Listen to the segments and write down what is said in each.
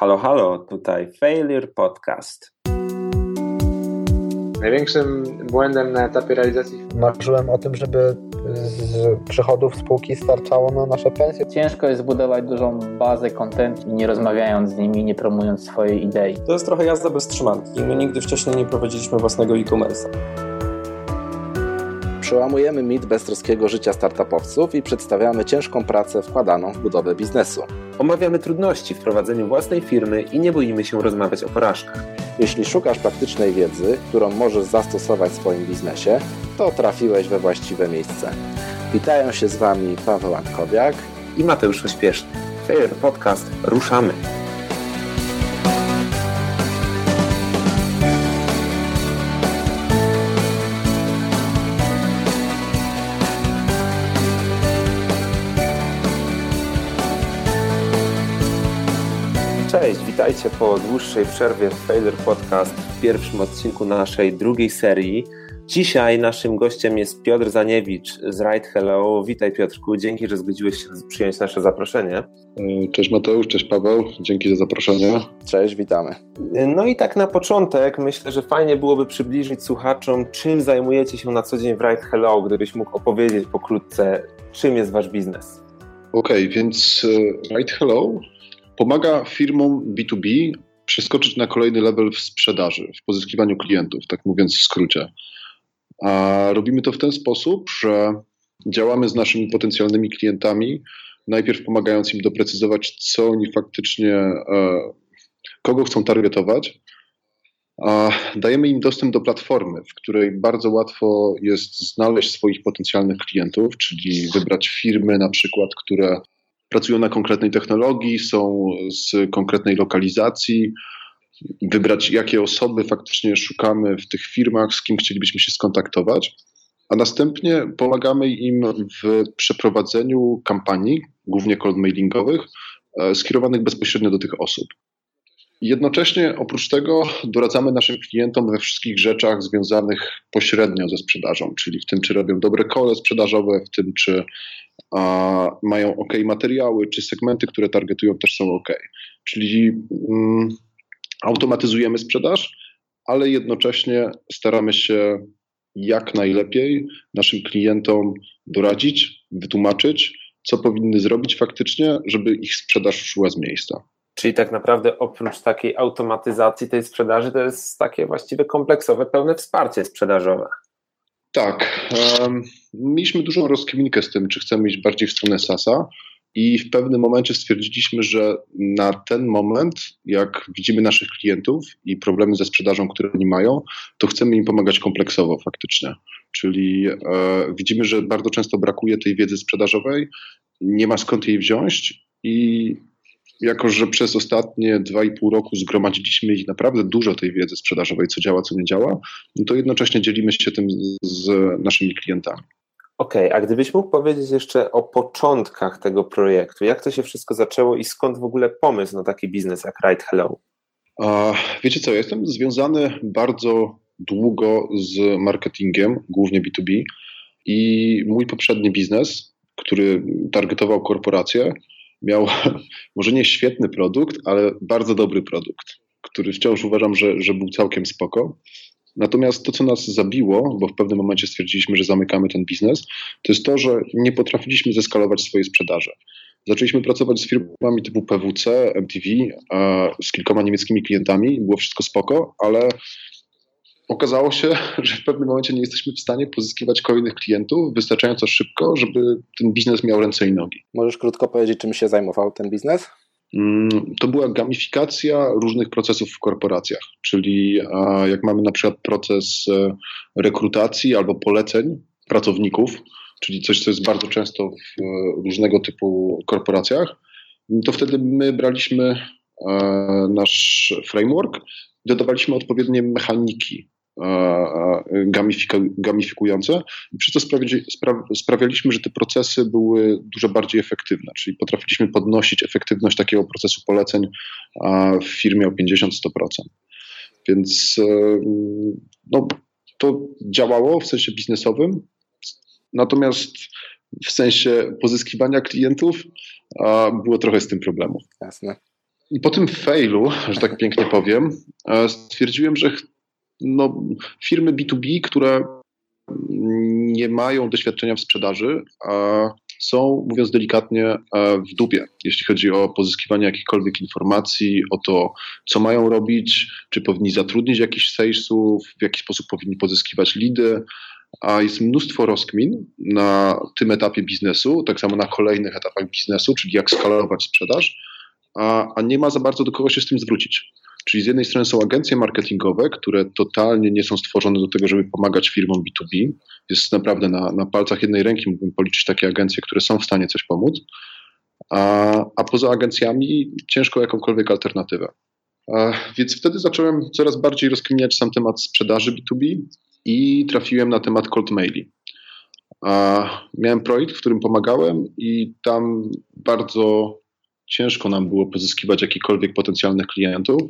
Halo, halo, tutaj Failure Podcast. Największym błędem na etapie realizacji Marzyłem o tym, żeby z przychodów spółki starczało na nasze pensje. Ciężko jest zbudować dużą bazę content nie rozmawiając z nimi, nie promując swojej idei. To jest trochę jazda bez trzymanki. My nigdy wcześniej nie prowadziliśmy własnego e-commerce'a. Przełamujemy mit beztroskiego życia startupowców i przedstawiamy ciężką pracę wkładaną w budowę biznesu. Omawiamy trudności w prowadzeniu własnej firmy i nie boimy się rozmawiać o porażkach. Jeśli szukasz praktycznej wiedzy, którą możesz zastosować w swoim biznesie, to trafiłeś we właściwe miejsce. Witają się z Wami Paweł Antkowiak i Mateusz Ośpieszny. Failure Podcast, ruszamy! Witajcie po dłuższej przerwie w Failure Podcast w pierwszym odcinku naszej drugiej serii. Dzisiaj naszym gościem jest Piotr Zaniewicz z Right Hello. Witaj Piotrku, dzięki, że zgodziłeś się przyjąć nasze zaproszenie. Cześć Mateusz, cześć Paweł, dzięki za zaproszenie. Cześć, witamy. No i tak na początek myślę, że fajnie byłoby przybliżyć słuchaczom, czym zajmujecie się na co dzień w Right Hello, gdybyś mógł opowiedzieć pokrótce, czym jest wasz biznes. Okej, okay, więc e, Right Hello pomaga firmom B2B przeskoczyć na kolejny level w sprzedaży, w pozyskiwaniu klientów, tak mówiąc w skrócie. A robimy to w ten sposób, że działamy z naszymi potencjalnymi klientami, najpierw pomagając im doprecyzować, co oni faktycznie, e, kogo chcą targetować. A dajemy im dostęp do platformy, w której bardzo łatwo jest znaleźć swoich potencjalnych klientów, czyli wybrać firmy na przykład, które pracują na konkretnej technologii, są z konkretnej lokalizacji, wybrać jakie osoby faktycznie szukamy w tych firmach, z kim chcielibyśmy się skontaktować, a następnie pomagamy im w przeprowadzeniu kampanii, głównie cold mailingowych, e, skierowanych bezpośrednio do tych osób. Jednocześnie oprócz tego doradzamy naszym klientom we wszystkich rzeczach związanych pośrednio ze sprzedażą, czyli w tym, czy robią dobre kole sprzedażowe, w tym, czy a, mają ok materiały, czy segmenty, które targetują też są ok. Czyli mm, automatyzujemy sprzedaż, ale jednocześnie staramy się jak najlepiej naszym klientom doradzić, wytłumaczyć, co powinny zrobić faktycznie, żeby ich sprzedaż szła z miejsca. Czyli tak naprawdę oprócz takiej automatyzacji tej sprzedaży, to jest takie właściwie kompleksowe, pełne wsparcie sprzedażowe. Tak. Mieliśmy dużą rozkminkę z tym, czy chcemy iść bardziej w stronę SASA i w pewnym momencie stwierdziliśmy, że na ten moment, jak widzimy naszych klientów i problemy ze sprzedażą, które oni mają, to chcemy im pomagać kompleksowo faktycznie. Czyli e, widzimy, że bardzo często brakuje tej wiedzy sprzedażowej, nie ma skąd jej wziąć i jako że przez ostatnie dwa i pół roku zgromadziliśmy naprawdę dużo tej wiedzy sprzedażowej, co działa, co nie działa, no to jednocześnie dzielimy się tym z naszymi klientami. Okej, okay, a gdybyś mógł powiedzieć jeszcze o początkach tego projektu, jak to się wszystko zaczęło i skąd w ogóle pomysł na taki biznes jak Right Hello? A, wiecie co, jestem związany bardzo długo z marketingiem, głównie B2B i mój poprzedni biznes, który targetował korporacje, miał może nie świetny produkt, ale bardzo dobry produkt, który wciąż uważam, że, że był całkiem spoko. Natomiast to, co nas zabiło, bo w pewnym momencie stwierdziliśmy, że zamykamy ten biznes, to jest to, że nie potrafiliśmy zeskalować swojej sprzedaży. Zaczęliśmy pracować z firmami typu PWC, MTV, z kilkoma niemieckimi klientami, było wszystko spoko, ale okazało się, że w pewnym momencie nie jesteśmy w stanie pozyskiwać kolejnych klientów wystarczająco szybko, żeby ten biznes miał ręce i nogi. Możesz krótko powiedzieć, czym się zajmował ten biznes? Mm, to była gamifikacja różnych procesów w korporacjach, czyli jak mamy na przykład proces e, rekrutacji albo poleceń pracowników, czyli coś, co jest bardzo często w e, różnego typu korporacjach, to wtedy my braliśmy e, nasz framework i dodawaliśmy odpowiednie mechaniki gamifikujące i przez to sprawialiśmy, że te procesy były dużo bardziej efektywne, czyli potrafiliśmy podnosić efektywność takiego procesu poleceń w firmie o 50-100%. Więc e, no, to działało w sensie biznesowym, natomiast w sensie pozyskiwania klientów było trochę z tym problemu. Jasne. I po tym failu, że tak pięknie powiem, e, stwierdziłem, że no, firmy B2B, które nie mają doświadczenia w sprzedaży, są, mówiąc delikatnie, e, w dupie, jeśli chodzi o pozyskiwanie jakichkolwiek informacji, o to, co mają robić, czy powinni zatrudnić jakichś salesów, w jaki sposób powinni pozyskiwać lidy, a jest mnóstwo rozkmin na tym etapie biznesu, tak samo na kolejnych etapach biznesu, czyli jak skalować sprzedaż, a, a nie ma za bardzo do kogo się z tym zwrócić. Czyli z jednej strony są agencje marketingowe, które totalnie nie są stworzone do tego, żeby pomagać firmom B2B. Jest naprawdę na, na palcach jednej ręki mógłbym policzyć takie agencje, które są w stanie coś pomóc. A, a poza agencjami ciężko jakąkolwiek alternatywę. A, więc wtedy zacząłem coraz bardziej rozkminiać sam temat sprzedaży B2B i trafiłem na temat cold maili. A, miałem projekt, w którym pomagałem i tam bardzo ciężko nam było pozyskiwać jakichkolwiek potencjalnych klientów.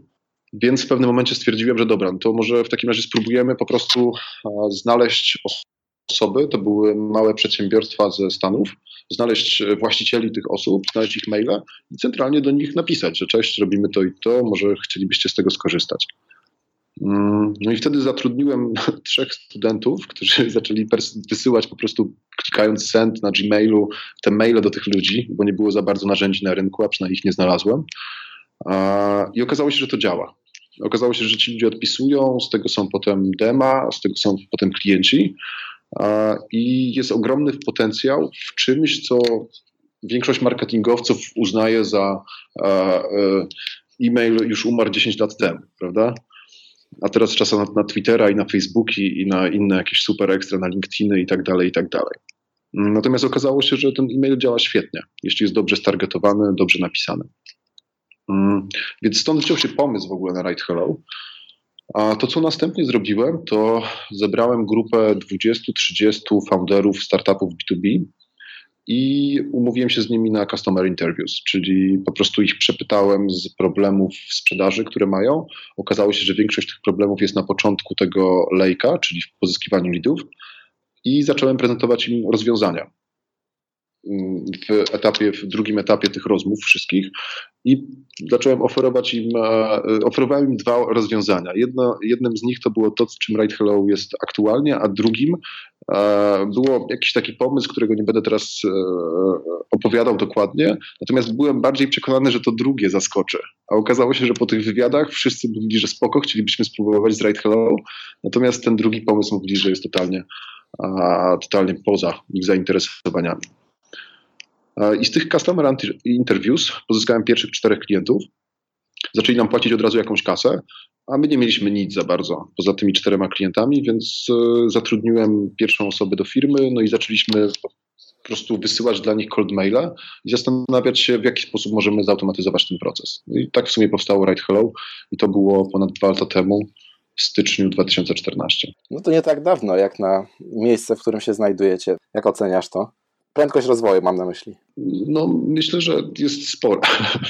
Więc w pewnym momencie stwierdziłem, że dobra, no to może w takim razie spróbujemy po prostu znaleźć osoby, to były małe przedsiębiorstwa ze Stanów, znaleźć właścicieli tych osób, znaleźć ich maile i centralnie do nich napisać, że cześć, robimy to i to, może chcielibyście z tego skorzystać. Mm, no i wtedy zatrudniłem trzech studentów, którzy zaczęli wysyłać po prostu klikając send na Gmailu te maile do tych ludzi, bo nie było za bardzo narzędzi na rynku, a przynajmniej ich nie znalazłem. I okazało się, że to działa. Okazało się, że ci ludzie odpisują, z tego są potem dema, z tego są potem klienci i jest ogromny potencjał w czymś, co większość marketingowców uznaje za e, e-mail już umarł 10 lat temu, prawda? A teraz czasem na, na Twittera i na Facebooki i na inne jakieś super ekstra, na LinkedIny i tak dalej, i tak dalej. Natomiast okazało się, że ten e-mail działa świetnie, jeśli jest dobrze stargetowany, dobrze napisany. Mm, więc stąd wziął się pomysł w ogóle na Write Hello. A to, co następnie zrobiłem, to zebrałem grupę 20-30 founderów startupów B2B i umówiłem się z nimi na customer interviews, czyli po prostu ich przepytałem z problemów w sprzedaży, które mają. Okazało się, że większość tych problemów jest na początku tego lejka, czyli w pozyskiwaniu lidów i zacząłem prezentować im rozwiązania w etapie, w drugim etapie tych rozmów wszystkich i zacząłem oferować im, e, oferowałem im dwa rozwiązania. Jedno, jednym z nich to było to, czym Right Hello jest aktualnie, a drugim e, było jakiś taki pomysł, którego nie będę teraz e, opowiadał dokładnie, natomiast byłem bardziej przekonany, że to drugie zaskoczy. A okazało się, że po tych wywiadach wszyscy mówili, że spoko, chcielibyśmy spróbować z Right Hello, natomiast ten drugi pomysł mówili, że jest totalnie, totalnie poza ich zainteresowaniami. I z tych customer interviews pozyskałem pierwszych czterech klientów. Zaczęli nam płacić od razu jakąś kasę, a my nie mieliśmy nic za bardzo poza tymi czterema klientami, więc e, zatrudniłem pierwszą osobę do firmy, no i zaczęliśmy po prostu wysyłać dla nich cold maila i zastanawiać się, w jaki sposób możemy zautomatyzować ten proces. No I tak w sumie powstało Right Hello i to było ponad dwa lata temu w styczniu 2014. No to nie tak dawno, jak na miejsce, w którym się znajdujecie. Jak oceniasz to? Prędkość rozwoju mam na myśli. No, myślę, że jest spora.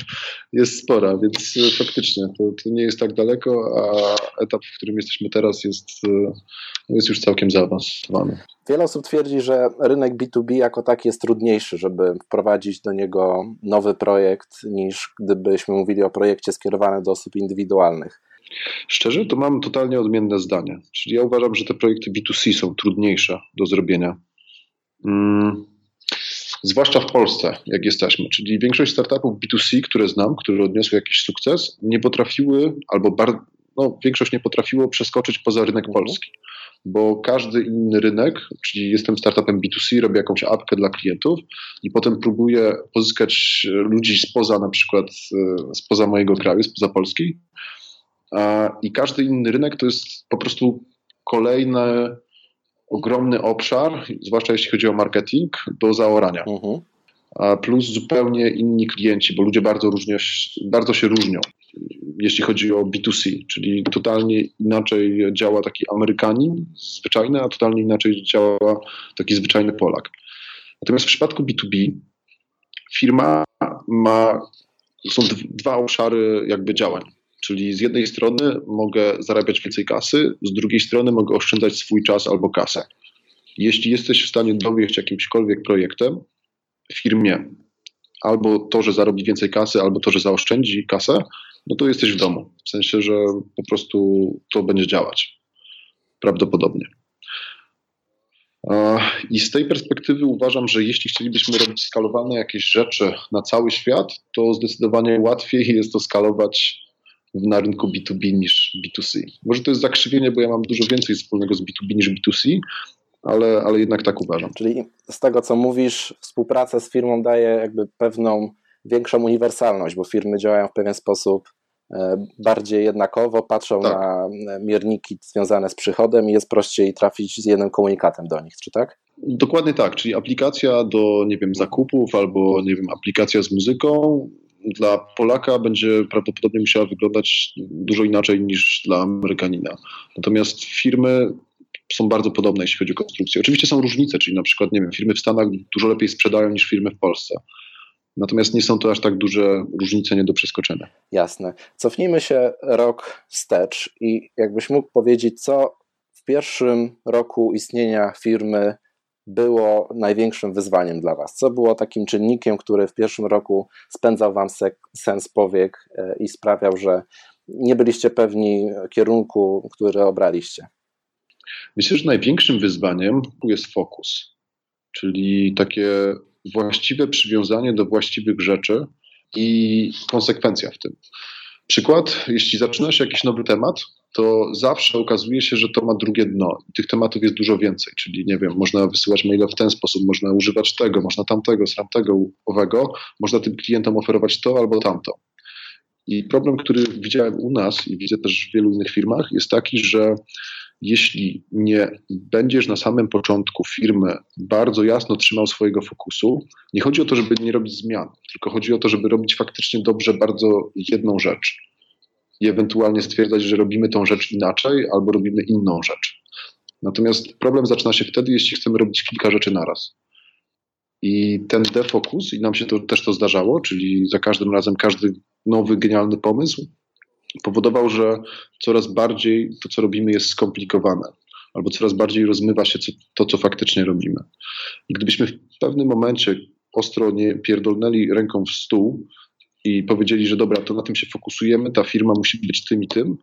jest spora, więc e, faktycznie to, to, nie jest tak daleko, a etap, w którym jesteśmy teraz, jest, e, jest już całkiem zaawansowany. Wiele osób twierdzi, że rynek B2B jako taki jest trudniejszy, żeby wprowadzić do niego nowy projekt, niż gdybyśmy mówili o projekcie skierowanym do osób indywidualnych. Szczerze, to mam totalnie odmienne zdanie. Czyli ja uważam, że te projekty B2C są trudniejsze do zrobienia. Hmm zwłaszcza w Polsce, jak jesteśmy. Czyli większość startupów B2C, które znam, które odniosły jakiś sukces, nie potrafiły, albo bar, no, większość nie potrafiło przeskoczyć poza rynek mhm. polski. Bo każdy inny rynek, czyli jestem startupem B2C, robię jakąś apkę dla klientów i potem próbuję pozyskać ludzi spoza na przykład, e, spoza mojego kraju, spoza Polski. I każdy inny rynek to jest po prostu kolejne ogromny obszar, zwłaszcza jeśli chodzi o marketing, do zaorania. Uh-huh. Plus zupełnie inni klienci, bo ludzie bardzo, różnie, bardzo się różnią, jeśli chodzi o B2C, czyli totalnie inaczej działa taki Amerykanin zwyczajny, a totalnie inaczej działa taki zwyczajny Polak. Natomiast w przypadku B2B firma ma, są dwa obszary jakby działań. Czyli z jednej strony mogę zarabiać więcej kasy, z drugiej strony mogę oszczędzać swój czas albo kasę. Jeśli jesteś w stanie dowieść jakimśkolwiek projektem w firmie albo to, że zarobi więcej kasy, albo to, że zaoszczędzi kasę, no to jesteś w domu. W sensie, że po prostu to będzie działać. Prawdopodobnie. I z tej perspektywy uważam, że jeśli chcielibyśmy robić skalowane jakieś rzeczy na cały świat, to zdecydowanie łatwiej jest to skalować na rynku B2B niż B2C. Może to jest zakrzywienie, bo ja mam dużo więcej wspólnego z B2B niż B2C, ale, ale jednak tak uważam. Czyli z tego, co mówisz, współpraca z firmą daje jakby pewną większą uniwersalność, bo firmy działają w pewien sposób e, bardziej jednakowo, patrzą tak. na e, mierniki związane z przychodem i jest prościej trafić z jednym komunikatem do nich, czy tak? Dokładnie tak, czyli aplikacja do, nie wiem, zakupów albo, nie wiem, aplikacja z muzyką dla Polaka będzie prawdopodobnie musiała wyglądać dużo inaczej niż dla Amerykanina. Natomiast firmy są bardzo podobne, jeśli chodzi o konstrukcję. Oczywiście są różnice, czyli na przykład, nie wiem, firmy w Stanach dużo lepiej sprzedają niż firmy w Polsce. Natomiast nie są to aż tak duże różnice nie do przeskoczenia. Jasne. Cofnijmy się rok wstecz i jakbyś mógł powiedzieć, co w pierwszym roku istnienia firmy było największym wyzwaniem dla Was? Co było takim czynnikiem, który w pierwszym roku spędzał Wam sens powiek e, i sprawiał, że nie byliście pewni kierunku, który obraliście? Myślę, że największym wyzwaniem jest fokus, czyli takie właściwe przywiązanie do właściwych rzeczy i konsekwencja w tym. Przykład, jeśli zaczyna się jakiś nowy temat, to zawsze okazuje się, że to ma drugie dno. Tych tematów jest dużo więcej, czyli nie wiem, można wysyłać maile w ten sposób, można używać tego, można tamtego, sramtego, owego, można tym klientom oferować to albo tamto. I problem, który widziałem u nas i widzę też w wielu innych firmach, jest taki, że jeśli nie będziesz na samym początku firmy bardzo jasno trzymał swojego fokusu, nie chodzi o to, żeby nie robić zmian, tylko chodzi o to, żeby robić faktycznie dobrze bardzo jedną rzecz i ewentualnie stwierdzać, że robimy tą rzecz inaczej albo robimy inną rzecz. Natomiast problem zaczyna się wtedy, jeśli chcemy robić kilka rzeczy naraz. I ten defokus, i nam się to, też to zdarzało, czyli za każdym razem każdy nowy, genialny pomysł powodował, że coraz bardziej to, co robimy, jest skomplikowane, albo coraz bardziej rozmywa się to, co faktycznie robimy. I gdybyśmy w pewnym momencie ostro nie pierdolnęli ręką w stół i powiedzieli, że dobra, to na tym się fokusujemy, ta firma musi być tym i tym,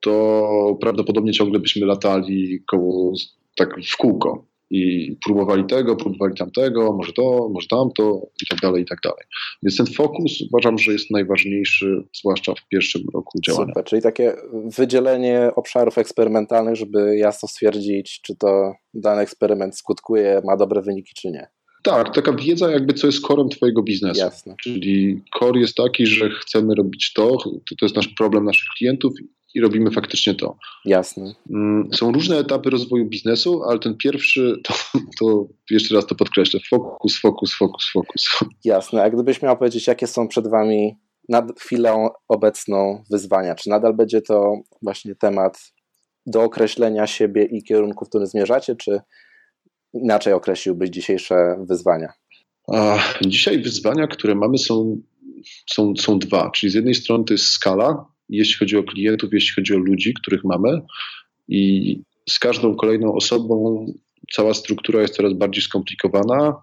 to prawdopodobnie ciągle byśmy latali koło, tak w kółko i próbowali tego, próbowali tamtego, może to, może tamto i tak dalej, i tak dalej. Więc ten fokus uważam, że jest najważniejszy, zwłaszcza w pierwszym roku działania. Super, czyli takie wydzielenie obszarów eksperymentalnych, żeby jasno stwierdzić, czy to dany eksperyment skutkuje, ma dobre wyniki, czy nie. Tak, taka wiedza jakby co jest korem twojego biznesu. Jasne. Czyli core jest taki, że chcemy robić to, to, to jest nasz problem naszych klientów i robimy faktycznie to. Jasne. Mm, są różne etapy rozwoju biznesu, ale ten pierwszy, to, to jeszcze raz to podkreślę, fokus, fokus, fokus, fokus. Jasne. A gdybyś miał powiedzieć, jakie są przed Wami na chwilę obecną wyzwania? Czy nadal będzie to właśnie temat do określenia siebie i kierunku, w którym zmierzacie, czy inaczej określiłbyś dzisiejsze wyzwania? A, dzisiaj wyzwania, które mamy są, są, są dwa. Czyli z jednej strony to jest skala, jeśli chodzi o klientów, jeśli chodzi o ludzi, których mamy i z każdą kolejną osobą cała struktura jest coraz bardziej skomplikowana,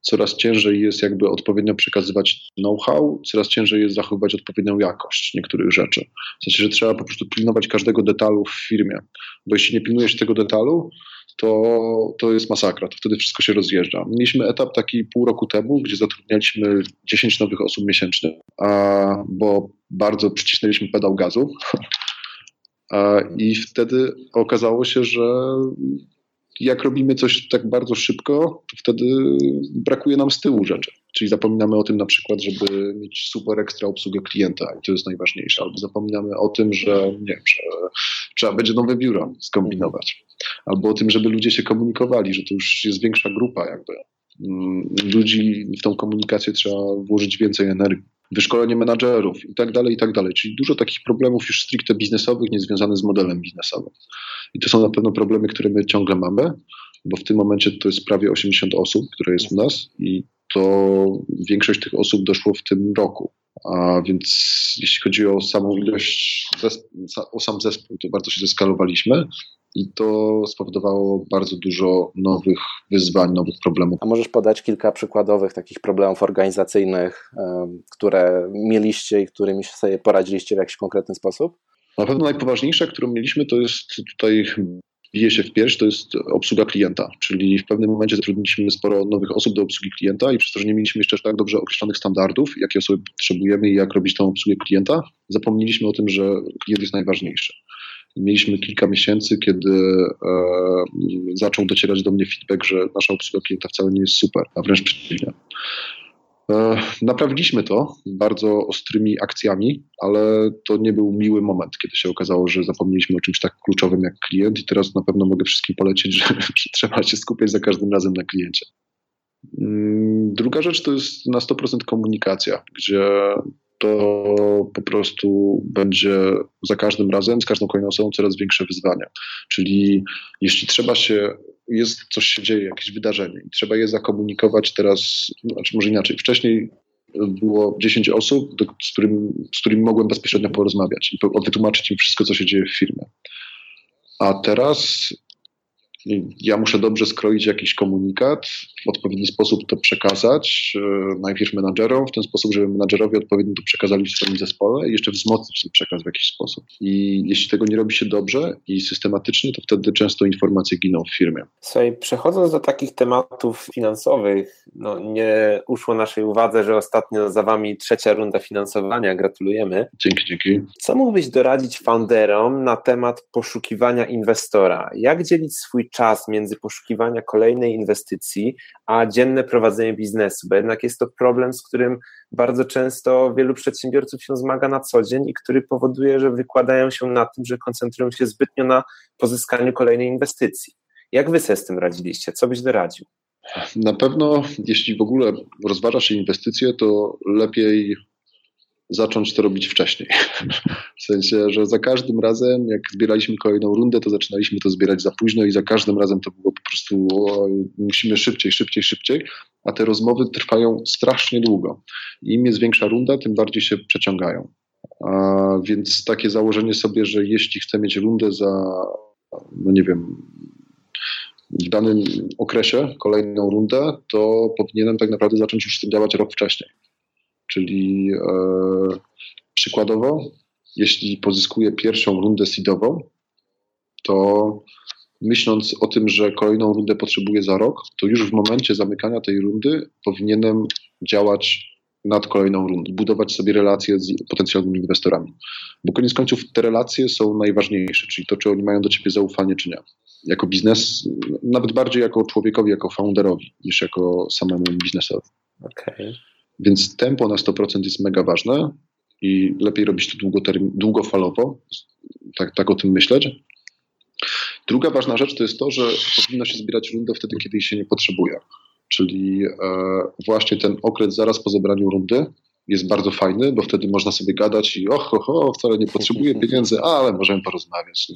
coraz ciężej jest jakby odpowiednio przekazywać know-how, coraz ciężej jest zachowywać odpowiednią jakość niektórych rzeczy. W sensie, że trzeba po prostu pilnować każdego detalu w firmie, bo jeśli nie pilnujesz tego detalu, to, to jest masakra, to wtedy wszystko się rozjeżdża. Mieliśmy etap taki pół roku temu, gdzie zatrudnialiśmy 10 nowych osób miesięcznie, bo bardzo przycisnęliśmy pedał gazu. I wtedy okazało się, że jak robimy coś tak bardzo szybko, to wtedy brakuje nam z tyłu rzeczy. Czyli zapominamy o tym na przykład, żeby mieć super ekstra obsługę klienta i to jest najważniejsze, albo zapominamy o tym, że nie wiem, że trzeba będzie nowe biuro skombinować, albo o tym, żeby ludzie się komunikowali, że to już jest większa grupa jakby. Mm, ludzi w tą komunikację trzeba włożyć więcej energii wyszkolenie menadżerów i tak dalej, i tak dalej. Czyli dużo takich problemów już stricte biznesowych, niezwiązanych z modelem biznesowym. I to są na pewno problemy, które my ciągle mamy, bo w tym momencie to jest prawie 80 osób, które jest u nas i to większość tych osób doszło w tym roku. A więc jeśli chodzi o samą ilość, o sam zespół, to bardzo się zeskalowaliśmy. I to spowodowało bardzo dużo nowych wyzwań, nowych problemów. A możesz podać kilka przykładowych takich problemów organizacyjnych, które mieliście i którymi sobie poradziliście w jakiś konkretny sposób? Na pewno najpoważniejsza, którą mieliśmy, to jest tutaj bije się w pierś, to jest obsługa klienta, czyli w pewnym momencie zatrudniliśmy sporo nowych osób do obsługi klienta i przez to, że nie mieliśmy jeszcze tak dobrze określonych standardów, jakie osoby potrzebujemy i jak robić tą obsługę klienta, zapomnieliśmy o tym, że klient jest najważniejszy. Mieliśmy kilka miesięcy, kiedy e, zaczął docierać do mnie feedback, że nasza obsługa klienta wcale nie jest super, a wręcz przeciwnie. E, naprawiliśmy to bardzo ostrymi akcjami, ale to nie był miły moment, kiedy się okazało, że zapomnieliśmy o czymś tak kluczowym jak klient i teraz na pewno mogę wszystkim polecić, że, trzeba się skupiać za każdym razem na kliencie. Mm, druga rzecz to jest na 100% komunikacja, gdzie to po prostu będzie za każdym razem, z każdą kolejną osobą coraz większe wyzwania. Czyli jeśli trzeba się, jest coś się dzieje, jakieś wydarzenie i trzeba je zakomunikować teraz, znaczy może inaczej, wcześniej było 10 osób, do, z, którym, z którymi mogłem bezpośrednio porozmawiać i wytłumaczyć im wszystko, co się dzieje w firmie. A teraz ja muszę dobrze skroić jakiś komunikat, w odpowiedni sposób to przekazać, e, najpierw menadżerom, w ten sposób, żeby menadżerowie odpowiednio to przekazali w swoim zespole i jeszcze wzmocnić ten przekaz w jakiś sposób. I jeśli tego nie robi się dobrze i systematycznie, to wtedy często informacje giną w firmie. Słuchaj, przechodząc do takich tematów finansowych, no nie uszło naszej uwadze, że ostatnio za wami trzecia runda finansowania, gratulujemy. Dzięki, dzięki. Co mógłbyś doradzić founderom na temat poszukiwania inwestora? Jak dzielić swój czas między poszukiwania kolejnej inwestycji, a dzienne prowadzenie biznesu, bo jednak jest to problem, z którym bardzo często wielu przedsiębiorców się zmaga na co dzień i który powoduje, że wykładają się na tym, że koncentrują się zbytnio na pozyskaniu kolejnej inwestycji. Jak wy sobie z tym radziliście? Co byś doradził? Na pewno, jeśli w ogóle rozważa się inwestycje, to lepiej zacząć to robić wcześniej. W sensie, że za każdym razem, jak zbieraliśmy kolejną rundę, to zaczynaliśmy to zbierać za późno i za każdym razem to było po prostu o, musimy szybciej, szybciej, szybciej, a te rozmowy trwają strasznie długo. Im jest większa runda, tym bardziej się przeciągają. A więc takie założenie sobie, że jeśli chcę mieć rundę za, no nie wiem, w danym okresie kolejną rundę, to powinienem tak naprawdę zacząć już działać rok wcześniej. Czyli e, przykładowo, jeśli pozyskuję pierwszą rundę seedową, to myśląc o tym, że kolejną rundę potrzebuję za rok, to już w momencie zamykania tej rundy powinienem działać nad kolejną rundą, budować sobie relacje z potencjalnymi inwestorami. Bo koniec końców te relacje są najważniejsze, czyli to, czy oni mają do ciebie zaufanie, czy nie. Jako biznes, nawet bardziej jako człowiekowi, jako founderowi, niż jako samemu biznesowi. Okay. Więc tempo na 100% jest mega ważne i lepiej robić to długofalowo, tak, tak o tym myśleć. Druga ważna rzecz to jest to, że powinno się zbierać rundę wtedy, kiedy jej się nie potrzebuje. Czyli e, właśnie ten okres zaraz po zebraniu rundy jest bardzo fajny, bo wtedy można sobie gadać i och, och wcale nie potrzebuję pieniędzy, ale możemy porozmawiać.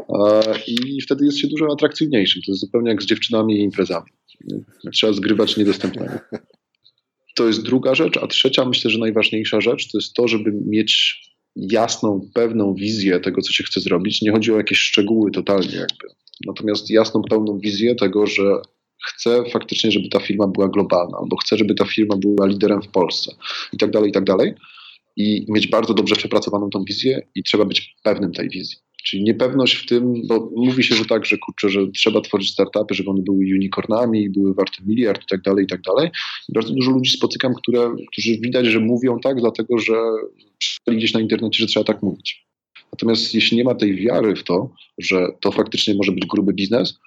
E, I wtedy jest się dużo atrakcyjniejszym. To jest zupełnie jak z dziewczynami i imprezami. Trzeba zgrywać niedostępnego. To jest druga rzecz, a trzecia, myślę, że najważniejsza rzecz to jest to, żeby mieć jasną, pewną wizję tego, co się chce zrobić. Nie chodzi o jakieś szczegóły totalnie jakby. Natomiast jasną, pełną wizję tego, że chcę faktycznie, żeby ta firma była globalna, albo chcę, żeby ta firma była liderem w Polsce i tak dalej, i tak dalej. I mieć bardzo dobrze przepracowaną tą wizję i trzeba być pewnym tej wizji. Czyli niepewność w tym, bo mówi się, że tak, że kurczę, że trzeba tworzyć startupy, żeby one były unicornami, były warte miliard i tak dalej, i tak dalej. Bardzo dużo ludzi spotykam, które, którzy widać, że mówią tak, dlatego że przeczytali gdzieś na internecie, że trzeba tak mówić. Natomiast jeśli nie ma tej wiary w to, że to faktycznie może być gruby biznes,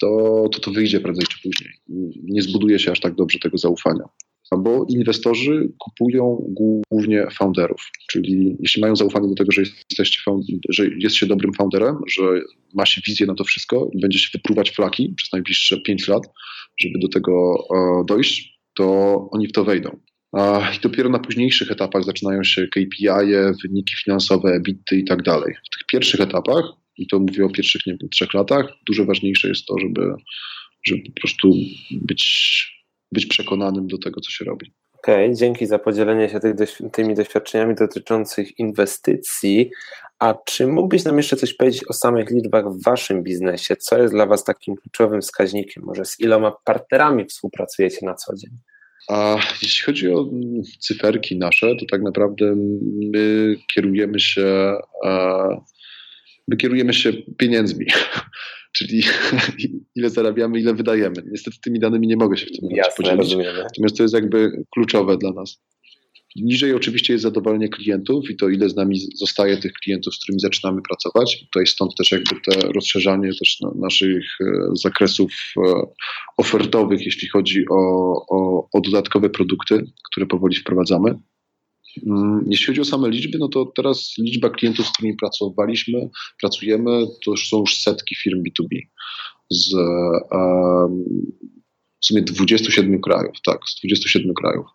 to to, to wyjdzie prędzej czy później. Nie zbuduje się aż tak dobrze tego zaufania bo inwestorzy kupują głównie founderów, czyli jeśli mają zaufanie do tego, że, jesteście że jest się dobrym founderem, że ma się wizję na to wszystko i będzie się wypruwać flaki przez najbliższe 5 lat, żeby do tego e, dojść, to oni w to wejdą. I dopiero na późniejszych etapach zaczynają się KPI, -e, wyniki finansowe, bity i tak dalej. W tych pierwszych etapach, i to mówię o pierwszych nie wiem, trzech latach, dużo ważniejsze jest to, żeby, żeby po prostu być być przekonanym do tego, co się robi. Okej, okay, dzięki za podzielenie się tymi doświadczeniami dotyczących inwestycji. A czy mógłbyś nam jeszcze coś powiedzieć o samych liczbach w waszym biznesie? Co jest dla was takim kluczowym wskaźnikiem? Może z iloma partnerami współpracujecie na co dzień? A jeśli chodzi o cyferki nasze, to tak naprawdę my kierujemy się, my kierujemy się pieniędzmi, czyli ile zarabiamy, ile wydajemy. Niestety tymi danymi nie mogę się w tym momencie Jasne, podzielić. rozumiemy. Natomiast to jest jakby kluczowe dla nas. Niżej oczywiście jest zadowolenie klientów i to ile z nami zostaje tych klientów, z którymi zaczynamy pracować. Tutaj stąd też jakby te rozszerzanie też na, naszych e, zakresów e, ofertowych, jeśli chodzi o, o, o dodatkowe produkty, które powoli wprowadzamy. Mm, Jeśli chodzi o same liczby, no to teraz liczba klientów, z którymi pracowaliśmy, pracujemy, to już są już setki firm B2B z w sumie 27 krajów, tak, z 27 krajów.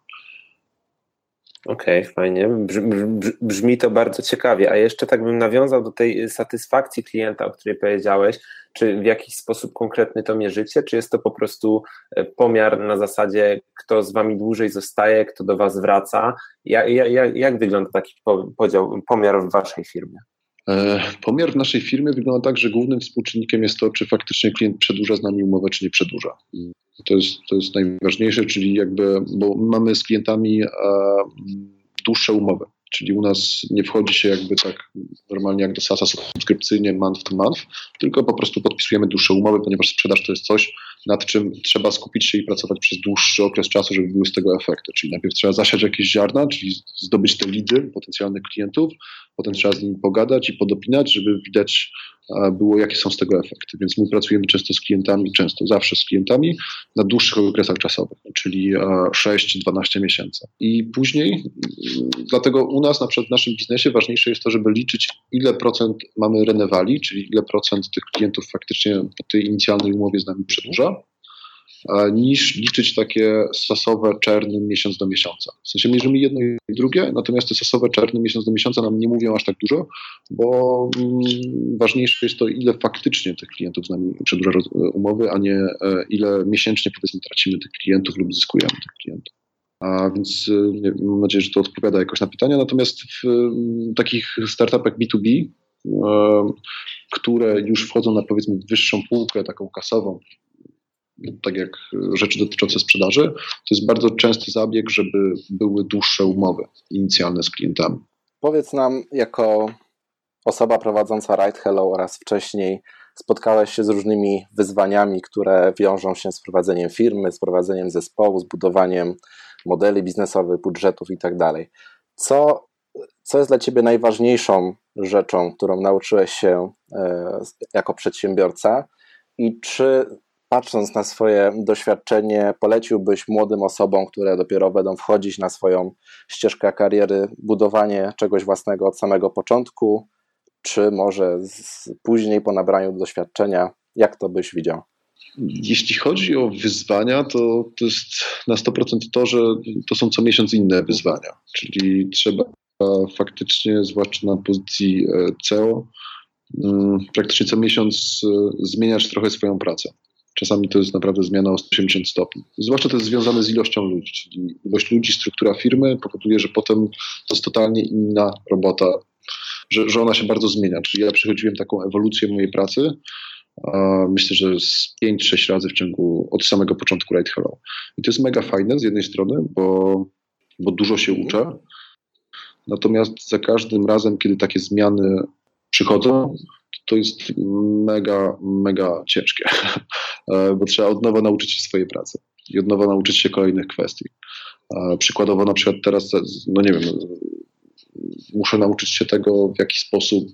Okej, fajnie. Brzmi, to bardzo ciekawie. A jeszcze tak bym nawiązał do tej satysfakcji klienta, o której powiedziałeś. Czy w jakiś sposób konkretny to mierzycie? Czy jest to po prostu e, pomiar na zasadzie, kto z wami dłużej zostaje, kto do was wraca? Jak, jak, jak wygląda taki podział, pomiar w waszej firmie? E, Pomiar w naszej firmie wygląda tak, że głównym współczynnikiem jest to, czy faktycznie klient przedłuża z nami umowę, czy nie przedłuża. To jest, to jest najważniejsze, czyli jakby, bo mamy z klientami e, dłuższe umowy, czyli u nas nie wchodzi się jakby tak normalnie jak do SASA subskrypcyjnie month to month, tylko po prostu podpisujemy dłuższe umowy, ponieważ sprzedaż to jest coś, nad czym trzeba skupić się i pracować przez dłuższy okres czasu, żeby były z tego efekty. Czyli najpierw trzeba zasiać jakieś ziarna, czyli zdobyć te lidy potencjalnych klientów, potem trzeba z nimi pogadać i podopinać, żeby widać e, było, jakie są z tego efekty. Więc my pracujemy często z klientami, często zawsze z klientami na dłuższych okresach czasowych, czyli e, 6-12 miesięcy. I później, mm, dlatego u nas, na przykład w naszym biznesie, ważniejsze jest to, żeby liczyć, ile procent mamy renewali, czyli ile procent tych klientów faktycznie po tej inicjalnej umowie z nami przedłuża, e, niż liczyć takie sasowe czerny miesiąc do miesiąca. W sensie mierzymy jedno i drugie, natomiast te sasowe czerny miesiąc do miesiąca nam nie mówią aż tak dużo, bo mm, ważniejsze jest to, ile faktycznie tych klientów z nami przedłuża roz- umowy, a nie e, ile miesięcznie powiedzmy tracimy tych klientów lub zyskujemy tych klientów. A więc e, nie, mam nadzieję, że to odpowiada jakoś na pytania. Natomiast w mm, takich startupach B2B, e, które już wchodzą na powiedzmy wyższą półkę, taką kasową, tak jak rzeczy dotyczące sprzedaży, to jest bardzo częsty zabieg, żeby były dłuższe umowy inicjalne z klientami. Powiedz nam, jako osoba prowadząca Ride Hello oraz wcześniej spotkałeś się z różnymi wyzwaniami, które wiążą się z prowadzeniem firmy, z prowadzeniem zespołu, z budowaniem modeli biznesowych, budżetów itd. Co, co jest dla Ciebie najważniejszą rzeczą, którą nauczyłeś się e, jako przedsiębiorca i czy patrząc na swoje doświadczenie, poleciłbyś młodym osobom, które dopiero będą wchodzić na swoją ścieżkę kariery, budowanie czegoś własnego od samego początku, czy może z, później po nabraniu doświadczenia? Jak to byś widział? Jeśli chodzi o wyzwania, to, to jest na 100% to, że to są co miesiąc inne wyzwania. Czyli trzeba faktycznie, zwłaszcza na pozycji e, CEO, praktycznie co miesiąc e, zmieniać trochę swoją pracę. Czasami to jest naprawdę zmiana o 180 stopni. Zwłaszcza to jest związane z ilością ludzi, czyli ilość ludzi, struktura firmy powoduje, że potem to jest totalnie inna robota, że, że ona się bardzo zmienia. Czyli ja przechodziłem taką ewolucję mojej pracy, myślę, że z 5-6 razy w ciągu od samego początku Ride Hello. I to jest mega fajne z jednej strony, bo, bo dużo się uczę, natomiast za każdym razem, kiedy takie zmiany przychodzą, to jest mega, mega ciężkie, bo trzeba od nowa nauczyć się swojej pracy i od nowa nauczyć się kolejnych kwestii. Przykładowo na przykład teraz, no nie wiem, muszę nauczyć się tego, w jaki sposób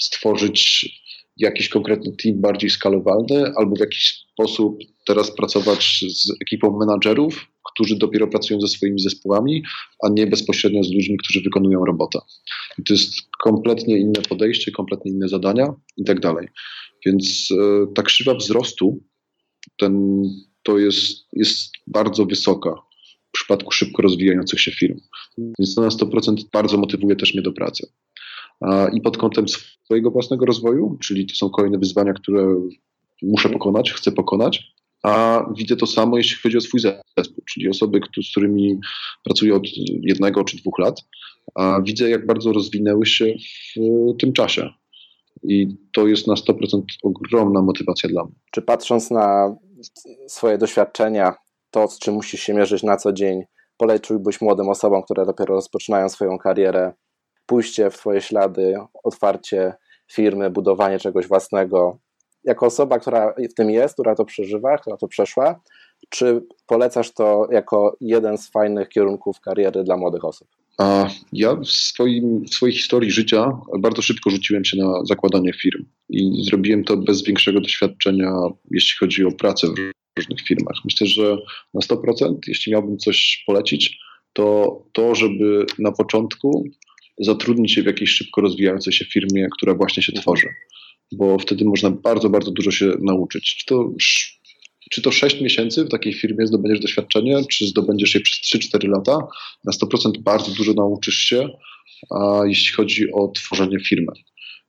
stworzyć jakiś konkretny team bardziej skalowalny, albo w jakiś sposób teraz pracować z ekipą menadżerów, którzy dopiero pracują ze swoimi zespołami, a nie bezpośrednio z ludźmi, którzy wykonują robotę. I to jest kompletnie inne podejście, kompletnie inne zadania i tak dalej. Więc e, ta krzywa wzrostu ten, to jest, jest bardzo wysoka w przypadku szybko rozwijających się firm. Więc to na 100% bardzo motywuje też mnie do pracy. I pod kątem swojego własnego rozwoju, czyli to są kolejne wyzwania, które muszę pokonać, chcę pokonać, a widzę to samo, jeśli chodzi o swój zespół, czyli osoby, z którymi pracuję od jednego czy dwóch lat, a widzę, jak bardzo rozwinęły się w tym czasie. I to jest na 100% ogromna motywacja dla mnie. Czy patrząc na swoje doświadczenia, to z czym musisz się mierzyć na co dzień, poleciłbyś młodym osobom, które dopiero rozpoczynają swoją karierę, pójście w Twoje ślady, otwarcie firmy, budowanie czegoś własnego, jako osoba, która w tym jest, która to przeżywa, która to przeszła, czy polecasz to jako jeden z fajnych kierunków kariery dla młodych osób? A ja w, swoim, w swojej historii życia bardzo szybko rzuciłem się na zakładanie firm i zrobiłem to bez większego doświadczenia, jeśli chodzi o pracę w różnych firmach. Myślę, że na 100%, jeśli miałbym coś polecić, to to, żeby na początku zatrudnić się w jakiejś szybko rozwijającej się firmie, która właśnie się tworzy bo wtedy można bardzo, bardzo dużo się nauczyć. Czy to, czy to 6 miesięcy w takiej firmie zdobędziesz doświadczenie, czy zdobędziesz je przez 3-4 lata, na 100% bardzo dużo nauczysz się, a jeśli chodzi o tworzenie firmy.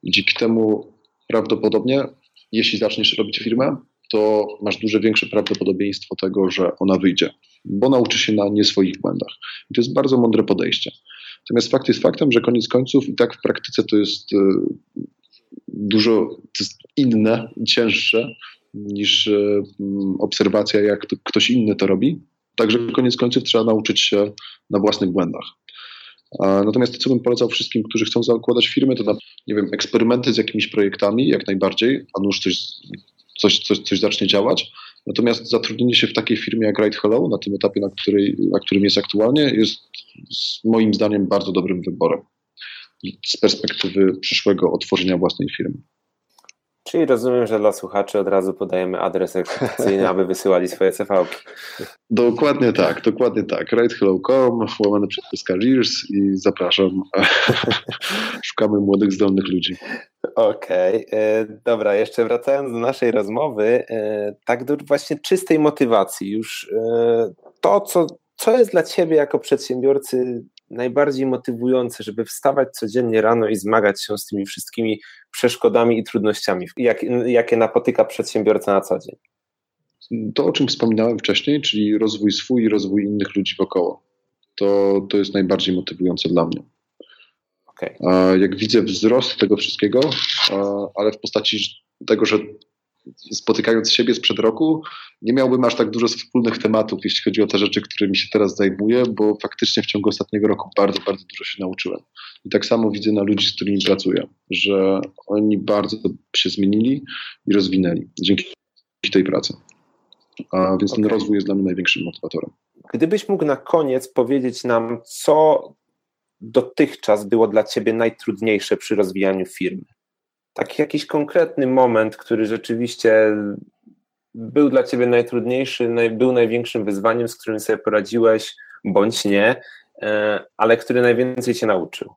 Dzięki temu prawdopodobnie, jeśli zaczniesz robić firmę, to masz duże większe prawdopodobieństwo tego, że ona wyjdzie, bo nauczysz się na nie swoich błędach. I to jest bardzo mądre podejście. Natomiast fakt jest faktem, że koniec końców i tak w praktyce to jest y, dużo inne, cięższe niż e, obserwacja, jak ktoś inny to robi. Także koniec końców trzeba nauczyć się na własnych błędach. Natomiast to, co bym polecał wszystkim, którzy chcą zakładać firmy, to na, nie wiem, eksperymenty z jakimiś projektami, jak najbardziej, a nuż coś, coś, coś, coś zacznie działać. Natomiast zatrudnienie się w takiej firmie jak Right Hello, na tym etapie, na, której, na którym jest aktualnie, jest moim zdaniem bardzo dobrym wyborem z perspektywy przyszłego otworzenia własnej firmy. Czyli rozumiem, że dla słuchaczy od razu podajemy adres rekrutacyjny, aby wysyłali swoje cv. Dokładnie tak, dokładnie tak. Righthello.com, łamane przez Careers i zapraszam. Szukamy młodych, zdolnych ludzi. Okej, okay. E, dobra, jeszcze wracając do naszej rozmowy, e, tak do właśnie czystej motywacji, już e, to, co, co jest dla Ciebie jako przedsiębiorcy najbardziej motywujące, żeby wstawać codziennie rano i zmagać się z tymi wszystkimi przeszkodami i trudnościami, jak, jakie napotyka przedsiębiorca na co dzień? To, o czym wspominałem wcześniej, czyli rozwój swój i rozwój innych ludzi wokoło. To, to jest najbardziej motywujące dla mnie. Okay. Jak widzę wzrost tego wszystkiego, ale w postaci tego, że spotykając siebie sprzed roku, nie miałbym aż tak dużo wspólnych tematów, jeśli chodzi o te rzeczy, którymi się teraz zajmuję, bo faktycznie w ciągu ostatniego roku bardzo, bardzo dużo się nauczyłem. I tak samo widzę na ludzi, z którymi pracuję, że oni bardzo się zmienili i rozwinęli dzięki tej pracy. A więc okay. ten rozwój jest dla mnie największym motywatorem. Gdybyś mógł na koniec powiedzieć nam, co dotychczas było dla Ciebie najtrudniejsze przy rozwijaniu firmy? Taki jakiś konkretny moment, który rzeczywiście był dla ciebie najtrudniejszy, naj, był największym wyzwaniem, z którym sobie poradziłeś, bądź nie, e, ale który najwięcej cię nauczył?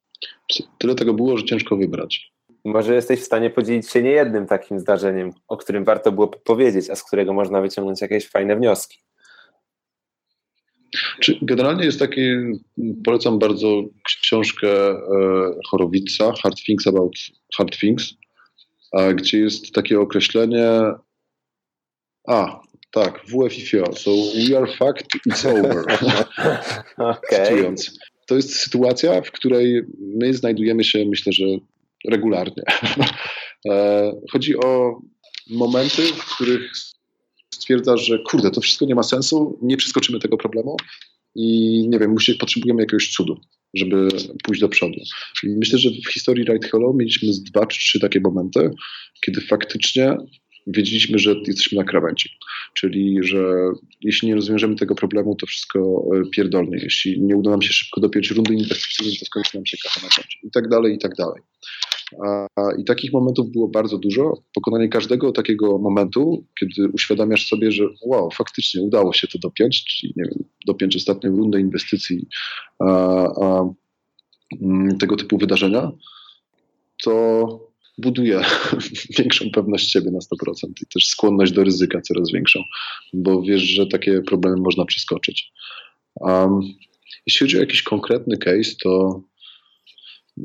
Tyle tego było, że ciężko wybrać. Może jesteś w stanie podzielić się niejednym takim zdarzeniem, o którym warto było powiedzieć, a z którego można wyciągnąć jakieś fajne wnioski. Generalnie jest taki, polecam bardzo książkę e, Chorowica, Hard Things About Hard Things gdzie jest takie określenie. A, tak, WFIFIO. So we are fucked, it's over. okay. To jest sytuacja, w której my znajdujemy się, myślę, że regularnie. E, chodzi o momenty, w których stwierdzasz, że kurde, to wszystko nie ma sensu, nie przeskoczymy tego problemu i nie wiem, musi, potrzebujemy jakiegoś cudu żeby pójść do przodu. Myślę, że w historii Right Hello mieliśmy z dwa czy trzy takie momenty, kiedy faktycznie wiedzieliśmy, że jesteśmy na krawędzi. Czyli, że jeśli nie rozwiążemy tego problemu, to wszystko e, pierdolnie. Jeśli nie uda nam się szybko dopiąć rundy inwestycyjnej, to skończy nam się kacha na koncie. I tak dalej, i tak dalej. I takich momentów było bardzo dużo. Pokonanie każdego takiego momentu, kiedy uświadamiasz sobie, że wow, faktycznie udało się to dopiąć, czyli nie wiem, dopiąć ostatnią rundę inwestycji, a, a, mm, tego typu wydarzenia, to buduje większą pewność siebie na 100% i też skłonność do ryzyka coraz większą, bo wiesz, że takie problemy można przeskoczyć. Um, jeśli chodzi o jakiś konkretny case, to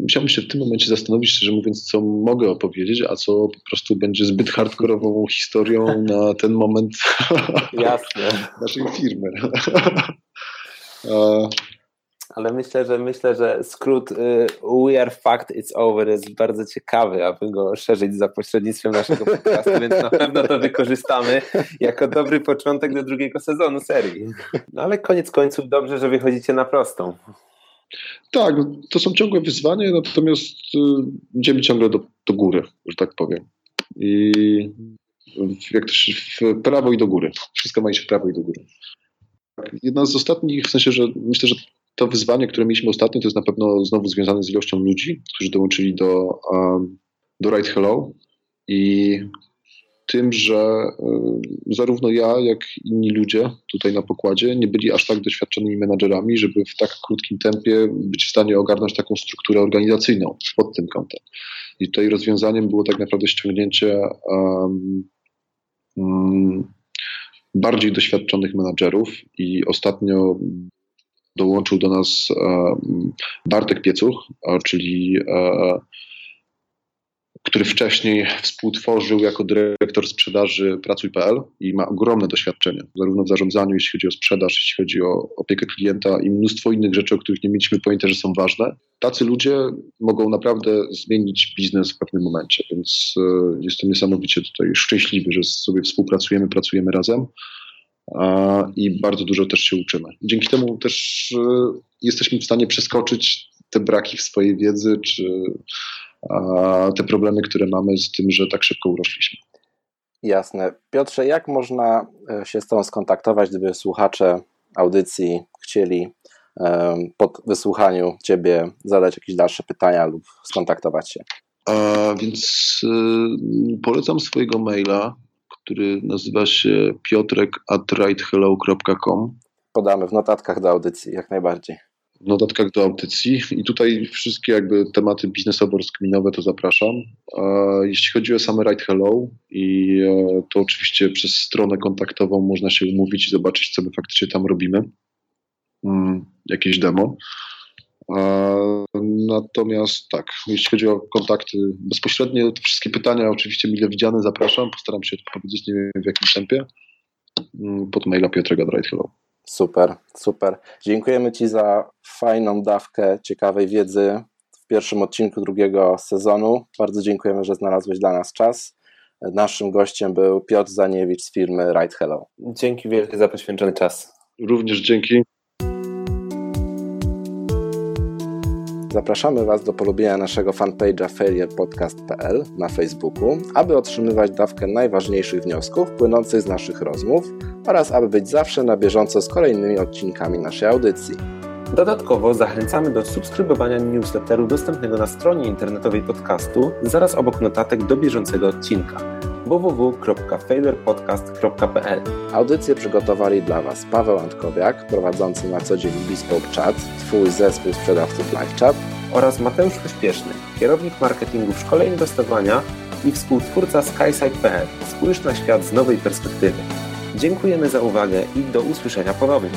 musiałbym się w tym momencie zastanowić, szczerze mówiąc, co mogę opowiedzieć, a co po prostu będzie zbyt hardkorową historią na ten moment Jasne. naszej firmy. Ale myślę, że myślę, że skrót y, We are fact, it's over jest bardzo ciekawy, aby go szerzyć za pośrednictwem naszego podcastu, więc na pewno to wykorzystamy jako dobry początek do drugiego sezonu serii. No ale koniec końców dobrze, że wychodzicie na prostą. Tak, to są ciągłe wyzwania, natomiast y, idziemy ciągle do, do góry, że tak powiem. I jak też w prawo i do góry. Wszystko ma iść w prawo i do góry. Jedna z ostatnich, w sensie, że myślę, że to wyzwanie, które mieliśmy ostatnio, to jest na pewno znowu związane z ilością ludzi, którzy dołączyli do, um, do Right Hello i tym, że y, zarówno ja, jak inni ludzie tutaj na pokładzie nie byli aż tak doświadczonymi menadżerami, żeby w tak krótkim tempie być w stanie ogarnąć taką strukturę organizacyjną pod tym kątem. I tutaj rozwiązaniem było tak naprawdę ściągnięcie um, um, bardziej doświadczonych menadżerów i ostatnio dołączył do nas e, Bartek Piecuch, czyli e, który wcześniej współtworzył jako dyrektor sprzedaży Pracuj.pl i ma ogromne doświadczenie, zarówno w zarządzaniu, jeśli chodzi o sprzedaż, jeśli chodzi o opiekę klienta i mnóstwo innych rzeczy, o których nie mieliśmy pojęcia, że są ważne. Tacy ludzie mogą naprawdę zmienić biznes w pewnym momencie, więc jestem niesamowicie tutaj szczęśliwy, że sobie współpracujemy, pracujemy razem i bardzo dużo też się uczymy. Dzięki temu też e, jesteśmy w stanie przeskoczyć te braki w swojej wiedzy, czy te problemy, które mamy z tym, że tak szybko urośliśmy. Jasne. Piotrze, jak można e, się z Tobą skontaktować, gdyby słuchacze audycji chcieli po wysłuchaniu Ciebie zadać jakieś dalsze pytania lub skontaktować się? A więc y, polecam swojego maila który nazywa się piotrek.righthello.com. Podamy w notatkach do audycji, jak najbardziej. W notatkach do audycji i tutaj wszystkie jakby tematy biznesowo-rozkminowe to zapraszam. Jeśli chodzi o same Right Hello i e, to oczywiście przez stronę kontaktową można się umówić i zobaczyć, co my faktycznie tam robimy. Mm, jakieś demo. Natomiast tak, jeśli chodzi o kontakty bezpośrednie, to wszystkie pytania oczywiście mile widziane, zapraszam. Postaram się odpowiedzieć, nie wiem w jakim tempie, mm, pod maila Piotrego Hello. Super, super. Dziękujemy Ci za fajną dawkę ciekawej wiedzy w pierwszym odcinku drugiego sezonu. Bardzo dziękujemy, że znalazłeś dla nas czas. Naszym gościem był Piotr Zaniewicz z firmy Right Hello. Dzięki wielkie za poświęcony czas. Również dzięki. Zapraszamy Was do polubienia naszego fanpage'a failurepodcast.pl na Facebooku, aby otrzymywać dawkę najważniejszych wniosków płynących z naszych rozmów oraz aby być zawsze na bieżąco z kolejnymi odcinkami naszej audycji. Dodatkowo zachęcamy do subskrybowania newsletteru dostępnego na stronie internetowej podcastu zaraz obok notatek do bieżącego odcinka www.failurepodcast.pl Audycję przygotowali dla Was Paweł Antkowiak, prowadzący na co dzień Bespoke Chat, Twój zespół sprzedawców LiveChat oraz Mateusz Pośpieszny, kierownik marketingu w szkole inwestowania i współtwórca skyside.pl. Spójrz na świat z nowej perspektywy. Dziękujemy za uwagę i do usłyszenia ponownie.